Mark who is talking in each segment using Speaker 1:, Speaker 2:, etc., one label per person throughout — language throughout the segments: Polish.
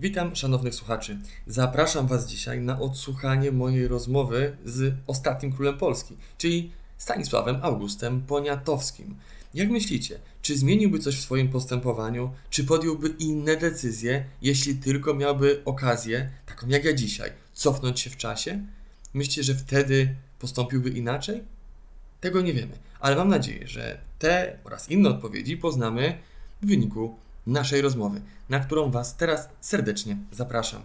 Speaker 1: Witam szanownych słuchaczy. Zapraszam Was dzisiaj na odsłuchanie mojej rozmowy z ostatnim królem Polski, czyli Stanisławem Augustem Poniatowskim. Jak myślicie, czy zmieniłby coś w swoim postępowaniu, czy podjąłby inne decyzje, jeśli tylko miałby okazję, taką jak ja dzisiaj, cofnąć się w czasie? Myślicie, że wtedy postąpiłby inaczej? Tego nie wiemy, ale mam nadzieję, że te oraz inne odpowiedzi poznamy w wyniku naszej rozmowy, na którą Was teraz serdecznie zapraszam.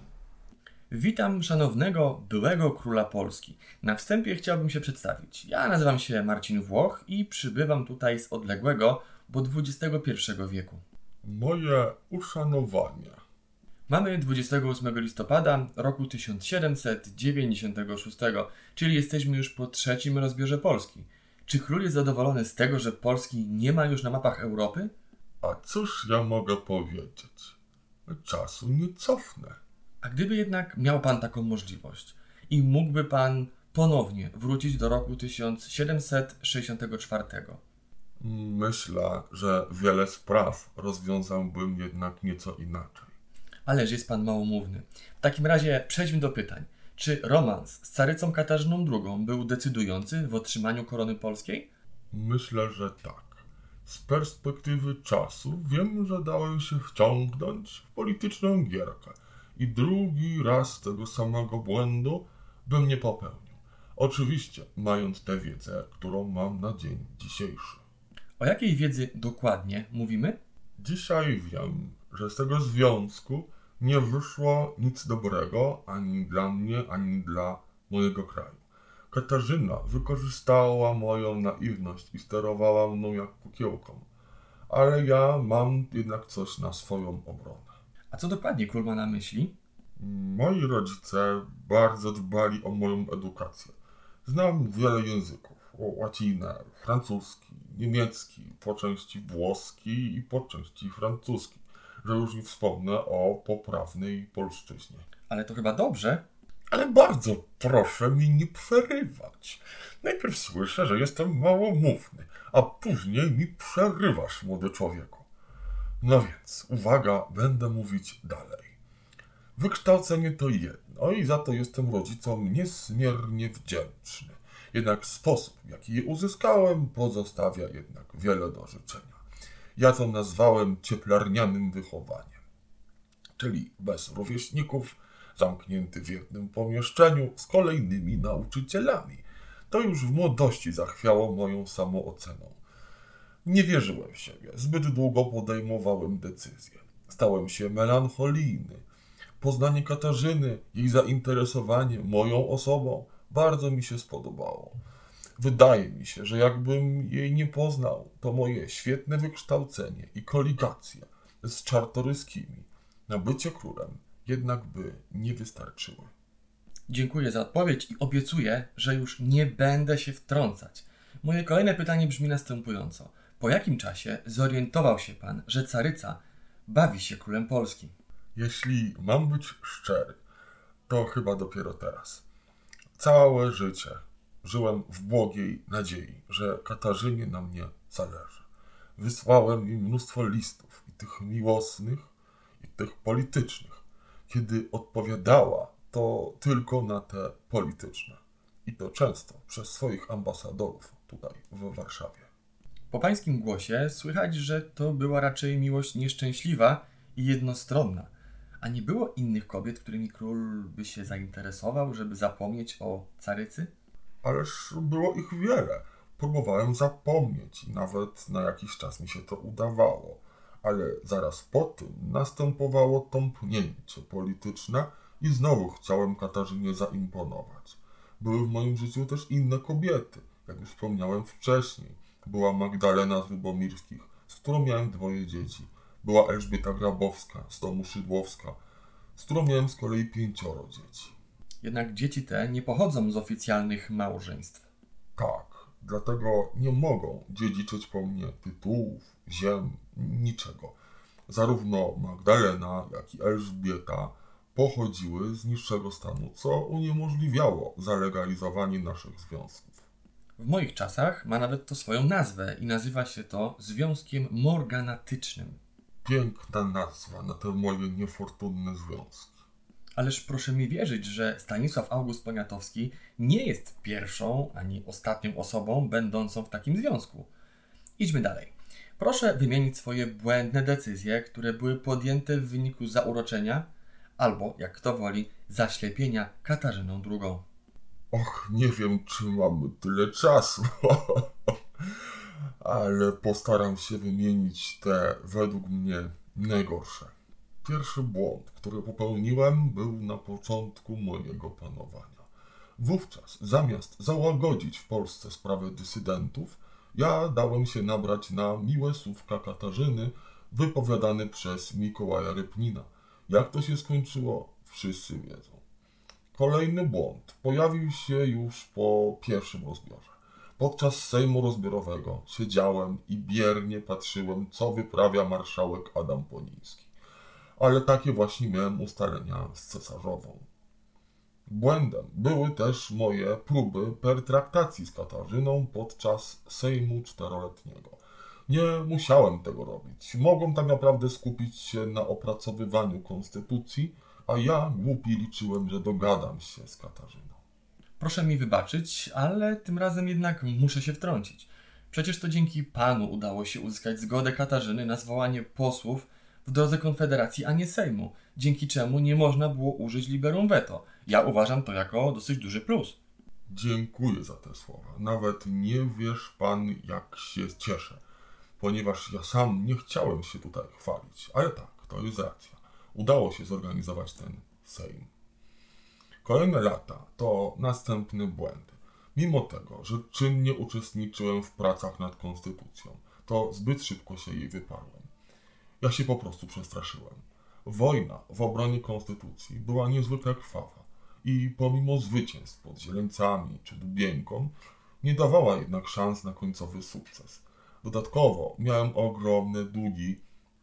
Speaker 1: Witam szanownego byłego króla Polski. Na wstępie chciałbym się przedstawić. Ja nazywam się Marcin Włoch i przybywam tutaj z odległego, bo XXI wieku.
Speaker 2: Moje uszanowanie.
Speaker 1: Mamy 28 listopada roku 1796, czyli jesteśmy już po trzecim rozbiorze Polski. Czy król jest zadowolony z tego, że Polski nie ma już na mapach Europy?
Speaker 2: A cóż ja mogę powiedzieć? Czasu nie cofnę.
Speaker 1: A gdyby jednak miał pan taką możliwość i mógłby pan ponownie wrócić do roku 1764?
Speaker 2: Myślę, że wiele spraw rozwiązałbym jednak nieco inaczej.
Speaker 1: Ależ jest pan małomówny. W takim razie przejdźmy do pytań. Czy romans z carycą Katarzyną II był decydujący w otrzymaniu korony polskiej?
Speaker 2: Myślę, że tak. Z perspektywy czasu wiem, że dałem się wciągnąć w polityczną gierkę i drugi raz tego samego błędu bym nie popełnił. Oczywiście, mając tę wiedzę, którą mam na dzień dzisiejszy.
Speaker 1: O jakiej wiedzy dokładnie mówimy?
Speaker 2: Dzisiaj wiem, że z tego związku nie wyszło nic dobrego ani dla mnie, ani dla mojego kraju. Katarzyna wykorzystała moją naiwność i sterowała mną jak kukiełką. Ale ja mam jednak coś na swoją obronę.
Speaker 1: A co dokładnie król ma na myśli?
Speaker 2: Moi rodzice bardzo dbali o moją edukację. Znam wiele języków. Łacinę, francuski, niemiecki, po części włoski i po części francuski. Że już nie wspomnę o poprawnej polszczyźnie.
Speaker 1: Ale to chyba dobrze,
Speaker 2: ale bardzo proszę mi nie przerywać. Najpierw słyszę, że jestem małomówny, a później mi przerywasz, młody człowieku. No więc, uwaga, będę mówić dalej. Wykształcenie to jedno i za to jestem rodzicom niesmiernie wdzięczny. Jednak sposób, jaki je uzyskałem, pozostawia jednak wiele do życzenia. Ja to nazwałem cieplarnianym wychowaniem. Czyli bez rówieśników, zamknięty w jednym pomieszczeniu z kolejnymi nauczycielami. To już w młodości zachwiało moją samooceną. Nie wierzyłem w siebie, zbyt długo podejmowałem decyzje. Stałem się melancholijny. Poznanie Katarzyny, jej zainteresowanie moją osobą bardzo mi się spodobało. Wydaje mi się, że jakbym jej nie poznał, to moje świetne wykształcenie i koligacje z czartoryskimi na bycie królem jednak by nie wystarczyły.
Speaker 1: Dziękuję za odpowiedź i obiecuję, że już nie będę się wtrącać. Moje kolejne pytanie brzmi następująco. Po jakim czasie zorientował się pan, że caryca bawi się królem Polski?
Speaker 2: Jeśli mam być szczery, to chyba dopiero teraz. Całe życie żyłem w błogiej nadziei, że Katarzynie na mnie zależy. Wysłałem im mnóstwo listów, i tych miłosnych, i tych politycznych kiedy odpowiadała, to tylko na te polityczne. I to często przez swoich ambasadorów tutaj w Warszawie.
Speaker 1: Po pańskim głosie słychać, że to była raczej miłość nieszczęśliwa i jednostronna. A nie było innych kobiet, którymi król by się zainteresował, żeby zapomnieć o carycy?
Speaker 2: Ależ było ich wiele. Próbowałem zapomnieć i nawet na jakiś czas mi się to udawało ale zaraz po tym następowało tąpnięcie polityczne i znowu chciałem Katarzynie zaimponować. Były w moim życiu też inne kobiety, jak już wspomniałem wcześniej. Była Magdalena z Lubomirskich, z którą miałem dwoje dzieci. Była Elżbieta Grabowska z domu Szydłowska, z którą miałem z kolei pięcioro dzieci.
Speaker 1: Jednak dzieci te nie pochodzą z oficjalnych małżeństw.
Speaker 2: Tak, dlatego nie mogą dziedziczyć po mnie tytułów, ziem, niczego. Zarówno Magdalena, jak i Elżbieta pochodziły z niższego stanu, co uniemożliwiało zalegalizowanie naszych związków.
Speaker 1: W moich czasach ma nawet to swoją nazwę i nazywa się to związkiem morganatycznym.
Speaker 2: piękna nazwa na te moje niefortunne związki.
Speaker 1: Ależ proszę mi wierzyć, że Stanisław August Poniatowski nie jest pierwszą ani ostatnią osobą będącą w takim związku. Idźmy dalej. Proszę wymienić swoje błędne decyzje, które były podjęte w wyniku zauroczenia albo, jak kto woli, zaślepienia Katarzyną II.
Speaker 2: Och, nie wiem, czy mamy tyle czasu, ale postaram się wymienić te według mnie najgorsze. Pierwszy błąd, który popełniłem, był na początku mojego panowania. Wówczas, zamiast załagodzić w Polsce sprawę dysydentów, ja dałem się nabrać na miłe słówka Katarzyny wypowiadane przez Mikołaja Rypnina. Jak to się skończyło, wszyscy wiedzą. Kolejny błąd pojawił się już po pierwszym rozbiorze. Podczas Sejmu Rozbiorowego siedziałem i biernie patrzyłem, co wyprawia marszałek Adam Poniński. Ale takie właśnie miałem ustalenia z cesarzową. Błędem były też moje próby pertraktacji z Katarzyną podczas Sejmu Czteroletniego. Nie musiałem tego robić. Mogłem tak naprawdę skupić się na opracowywaniu konstytucji, a ja głupi liczyłem, że dogadam się z Katarzyną.
Speaker 1: Proszę mi wybaczyć, ale tym razem jednak muszę się wtrącić. Przecież to dzięki panu udało się uzyskać zgodę Katarzyny na zwołanie posłów w drodze Konfederacji, a nie Sejmu, dzięki czemu nie można było użyć liberum veto. Ja uważam to jako dosyć duży plus.
Speaker 2: Dziękuję za te słowa. Nawet nie wiesz pan, jak się cieszę, ponieważ ja sam nie chciałem się tutaj chwalić, ale tak, to jest racja. Udało się zorganizować ten Sejm. Kolejne lata to następny błęd. Mimo tego, że czynnie uczestniczyłem w pracach nad konstytucją, to zbyt szybko się jej wyparłem. Ja się po prostu przestraszyłem. Wojna w obronie konstytucji była niezwykle krwawa i pomimo zwycięstw pod Zieleńcami czy Dubienką, nie dawała jednak szans na końcowy sukces. Dodatkowo miałem ogromne długi,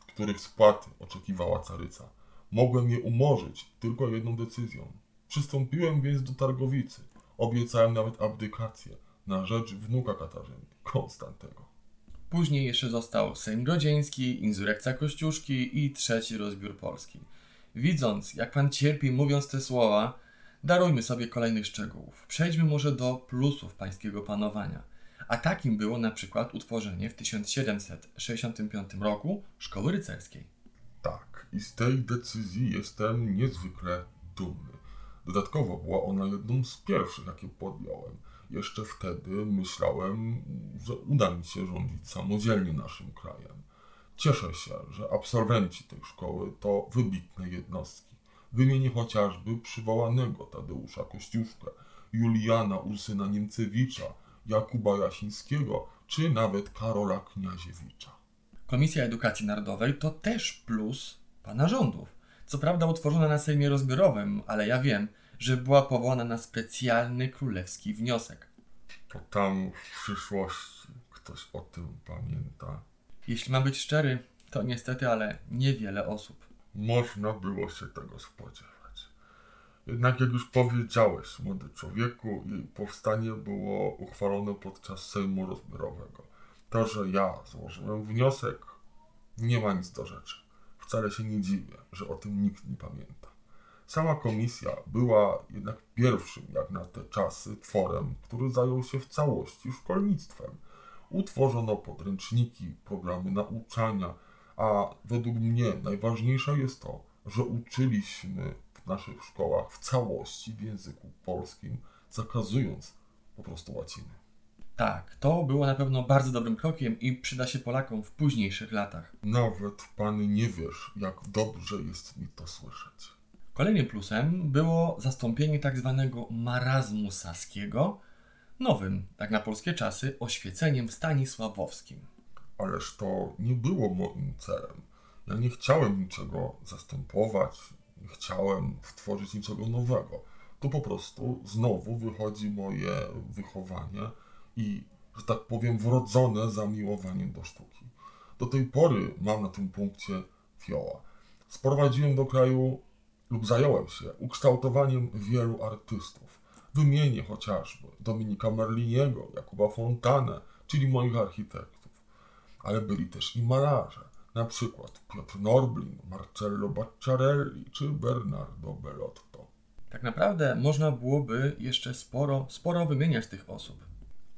Speaker 2: których spłaty oczekiwała caryca. Mogłem je umorzyć tylko jedną decyzją. Przystąpiłem więc do Targowicy. Obiecałem nawet abdykację na rzecz wnuka Katarzyny, Konstantego.
Speaker 1: Później jeszcze został Sejm Grodzieński, Insurekcja Kościuszki i trzeci rozbiór Polski. Widząc, jak pan cierpi mówiąc te słowa, darujmy sobie kolejnych szczegółów. Przejdźmy może do plusów pańskiego panowania. A takim było na przykład utworzenie w 1765 roku Szkoły Rycerskiej.
Speaker 2: Tak, i z tej decyzji jestem niezwykle dumny. Dodatkowo była ona jedną z pierwszych, jakie podjąłem. Jeszcze wtedy myślałem, że uda mi się rządzić samodzielnie naszym krajem. Cieszę się, że absolwenci tej szkoły to wybitne jednostki. Wymienię chociażby przywołanego Tadeusza Kościuszkę, Juliana Ursyna Niemcewicza, Jakuba Jasińskiego, czy nawet Karola Kniaziewicza.
Speaker 1: Komisja Edukacji Narodowej to też plus pana rządów. Co prawda utworzona na Sejmie Rozbiorowym, ale ja wiem, że była powołana na specjalny królewski wniosek.
Speaker 2: To tam w przyszłości ktoś o tym pamięta.
Speaker 1: Jeśli mam być szczery, to niestety, ale niewiele osób.
Speaker 2: Można było się tego spodziewać. Jednak jak już powiedziałeś, młody człowieku, jej powstanie było uchwalone podczas Sejmu Rozbiorowego. To, że ja złożyłem wniosek, nie ma nic do rzeczy. Wcale się nie dziwię, że o tym nikt nie pamięta. Sama komisja była jednak pierwszym, jak na te czasy, tworem, który zajął się w całości szkolnictwem. Utworzono podręczniki, programy nauczania, a według mnie najważniejsze jest to, że uczyliśmy w naszych szkołach w całości w języku polskim, zakazując po prostu łaciny.
Speaker 1: Tak, to było na pewno bardzo dobrym krokiem i przyda się Polakom w późniejszych latach.
Speaker 2: Nawet pan nie wiesz, jak dobrze jest mi to słyszeć.
Speaker 1: Kolejnym plusem było zastąpienie tak zwanego marazmu saskiego nowym, tak na polskie czasy, oświeceniem stanisławowskim.
Speaker 2: Ależ to nie było moim celem. Ja nie chciałem niczego zastępować, nie chciałem stworzyć niczego nowego. Tu po prostu znowu wychodzi moje wychowanie i, że tak powiem, wrodzone zamiłowanie do sztuki. Do tej pory mam na tym punkcie fioła. Sprowadziłem do kraju lub zająłem się ukształtowaniem wielu artystów. Wymienię chociażby Dominika Merliniego, Jakuba Fontanę, czyli moich architektów. Ale byli też i malarze, Na przykład Piotr Norblin, Marcello Bacciarelli czy Bernardo Bellotto.
Speaker 1: Tak naprawdę można byłoby jeszcze sporo, sporo wymieniać tych osób.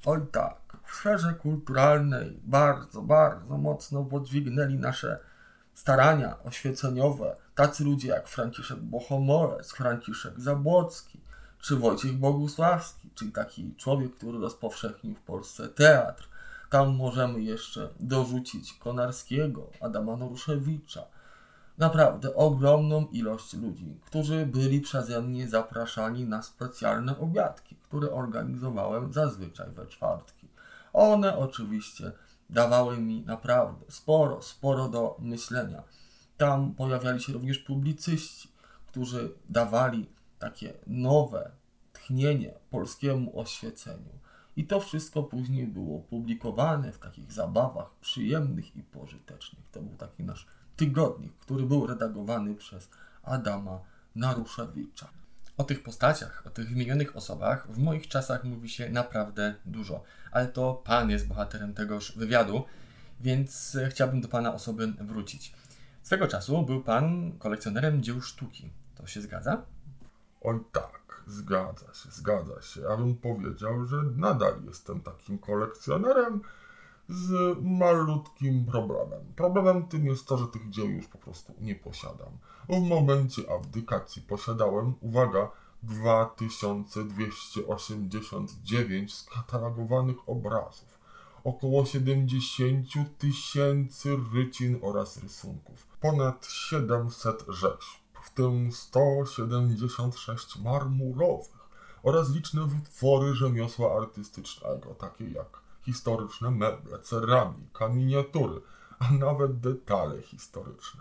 Speaker 1: Oj tak, w sferze kulturalnej bardzo, bardzo mocno podźwignęli nasze starania oświeceniowe tacy ludzie jak Franciszek Bohomolec, Franciszek Zabłocki, czy Wojciech Bogusławski, czyli taki człowiek, który rozpowszechnił w Polsce teatr. Tam możemy jeszcze dorzucić Konarskiego, Adama Noruszewicza. Naprawdę ogromną ilość ludzi, którzy byli przeze mnie zapraszani na specjalne obiadki, które organizowałem zazwyczaj we czwartki. One oczywiście dawały mi naprawdę sporo, sporo do myślenia. Tam pojawiali się również publicyści, którzy dawali takie nowe tchnienie polskiemu oświeceniu. I to wszystko później było publikowane w takich zabawach przyjemnych i pożytecznych. To był taki nasz tygodnik, który był redagowany przez Adama Naruszewicza. O tych postaciach, o tych wymienionych osobach w moich czasach mówi się naprawdę dużo, ale to Pan jest bohaterem tegoż wywiadu, więc chciałbym do Pana osoby wrócić. Swego czasu był Pan kolekcjonerem dzieł sztuki. To się zgadza?
Speaker 2: Oj tak, zgadza się, zgadza się. Ja bym powiedział, że nadal jestem takim kolekcjonerem z malutkim problemem. Problemem tym jest to, że tych dzieł już po prostu nie posiadam. W momencie abdykacji posiadałem, uwaga, 2289 skatalogowanych obrazów, około 70 tysięcy rycin oraz rysunków, ponad 700 rzeźb, w tym 176 marmurowych oraz liczne wytwory rzemiosła artystycznego, takie jak historyczne meble, ceramika, miniatury, a nawet detale historyczne.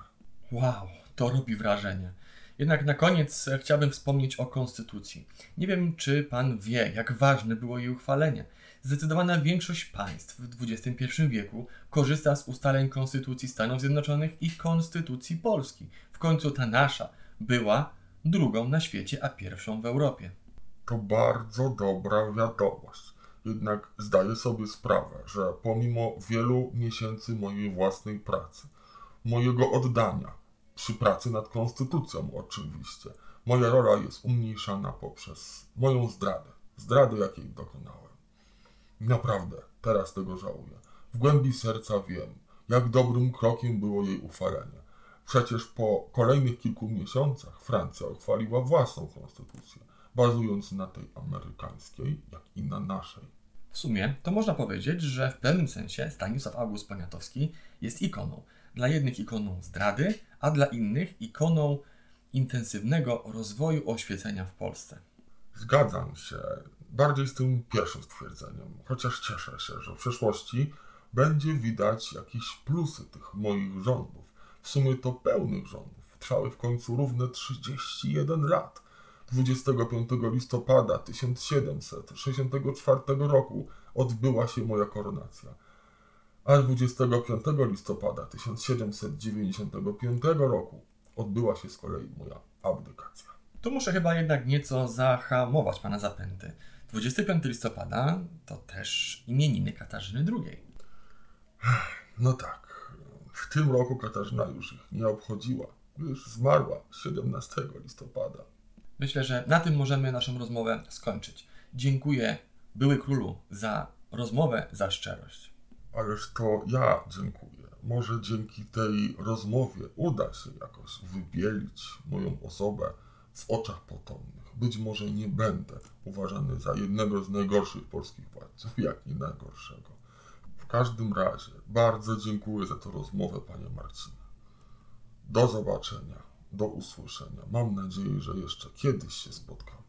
Speaker 1: Wow, to robi wrażenie. Jednak na koniec chciałbym wspomnieć o Konstytucji. Nie wiem, czy Pan wie, jak ważne było jej uchwalenie. Zdecydowana większość państw w XXI wieku korzysta z ustaleń Konstytucji Stanów Zjednoczonych i Konstytucji Polski. W końcu ta nasza była drugą na świecie, a pierwszą w Europie.
Speaker 2: To bardzo dobra wiadomość. Jednak zdaję sobie sprawę, że pomimo wielu miesięcy mojej własnej pracy, mojego oddania, przy pracy nad konstytucją oczywiście, moja rola jest umniejszana poprzez moją zdradę. Zdradę, jakiej dokonałem. Naprawdę, teraz tego żałuję. W głębi serca wiem, jak dobrym krokiem było jej uchwalenie. Przecież po kolejnych kilku miesiącach Francja uchwaliła własną konstytucję, bazując na tej amerykańskiej, jak i na naszej.
Speaker 1: W sumie to można powiedzieć, że w pewnym sensie Stanisław August Poniatowski jest ikoną. Dla jednych ikoną zdrady, a dla innych ikoną intensywnego rozwoju oświecenia w Polsce.
Speaker 2: Zgadzam się bardziej z tym pierwszym stwierdzeniem, chociaż cieszę się, że w przyszłości będzie widać jakieś plusy tych moich rządów. W sumie to pełnych rządów. Trwały w końcu równe 31 lat. 25 listopada 1764 roku odbyła się moja koronacja, a 25 listopada 1795 roku odbyła się z kolei moja abdykacja.
Speaker 1: Tu muszę chyba jednak nieco zahamować pana zapęty. 25 listopada to też imieniny Katarzyny II.
Speaker 2: No tak, w tym roku Katarzyna już ich nie obchodziła, już zmarła 17 listopada.
Speaker 1: Myślę, że na tym możemy naszą rozmowę skończyć. Dziękuję były królu za rozmowę, za szczerość.
Speaker 2: Ależ to ja dziękuję. Może dzięki tej rozmowie uda się jakoś wybielić moją osobę w oczach potomnych. Być może nie będę uważany za jednego z najgorszych polskich władców, jak i najgorszego. W każdym razie bardzo dziękuję za tę rozmowę, panie Marcinie. Do zobaczenia, do usłyszenia. Mam nadzieję, że jeszcze kiedyś się spotkamy.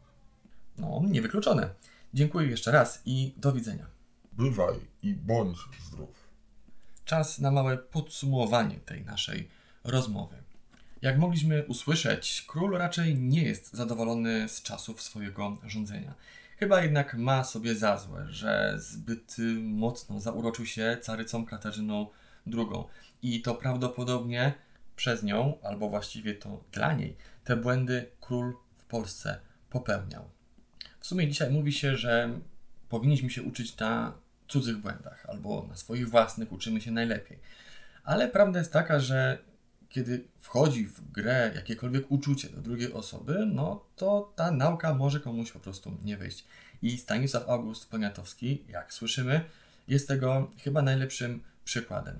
Speaker 1: No, niewykluczone. Dziękuję jeszcze raz i do widzenia.
Speaker 2: Bywaj i bądź zdrów.
Speaker 1: Czas na małe podsumowanie tej naszej rozmowy. Jak mogliśmy usłyszeć, król raczej nie jest zadowolony z czasów swojego rządzenia. Chyba jednak ma sobie za złe, że zbyt mocno zauroczył się carycą Katarzyną II i to prawdopodobnie przez nią, albo właściwie to dla niej, te błędy król w Polsce popełniał. W sumie dzisiaj mówi się, że powinniśmy się uczyć na cudzych błędach, albo na swoich własnych uczymy się najlepiej. Ale prawda jest taka, że kiedy wchodzi w grę jakiekolwiek uczucie do drugiej osoby, no to ta nauka może komuś po prostu nie wyjść. I Stanisław August Poniatowski, jak słyszymy, jest tego chyba najlepszym przykładem.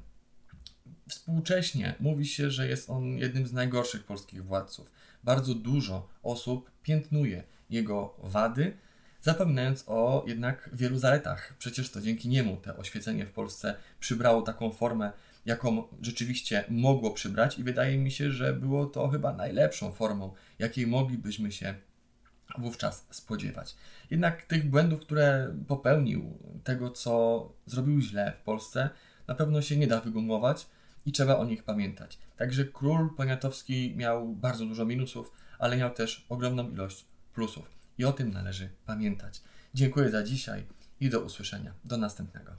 Speaker 1: Współcześnie mówi się, że jest on jednym z najgorszych polskich władców. Bardzo dużo osób piętnuje jego wady, zapominając o jednak wielu zaletach. Przecież to dzięki niemu te oświecenie w Polsce przybrało taką formę, jaką rzeczywiście mogło przybrać, i wydaje mi się, że było to chyba najlepszą formą, jakiej moglibyśmy się wówczas spodziewać. Jednak tych błędów, które popełnił, tego co zrobił źle w Polsce, na pewno się nie da wygumować i trzeba o nich pamiętać. Także król Poniatowski miał bardzo dużo minusów, ale miał też ogromną ilość plusów i o tym należy pamiętać. Dziękuję za dzisiaj i do usłyszenia. Do następnego.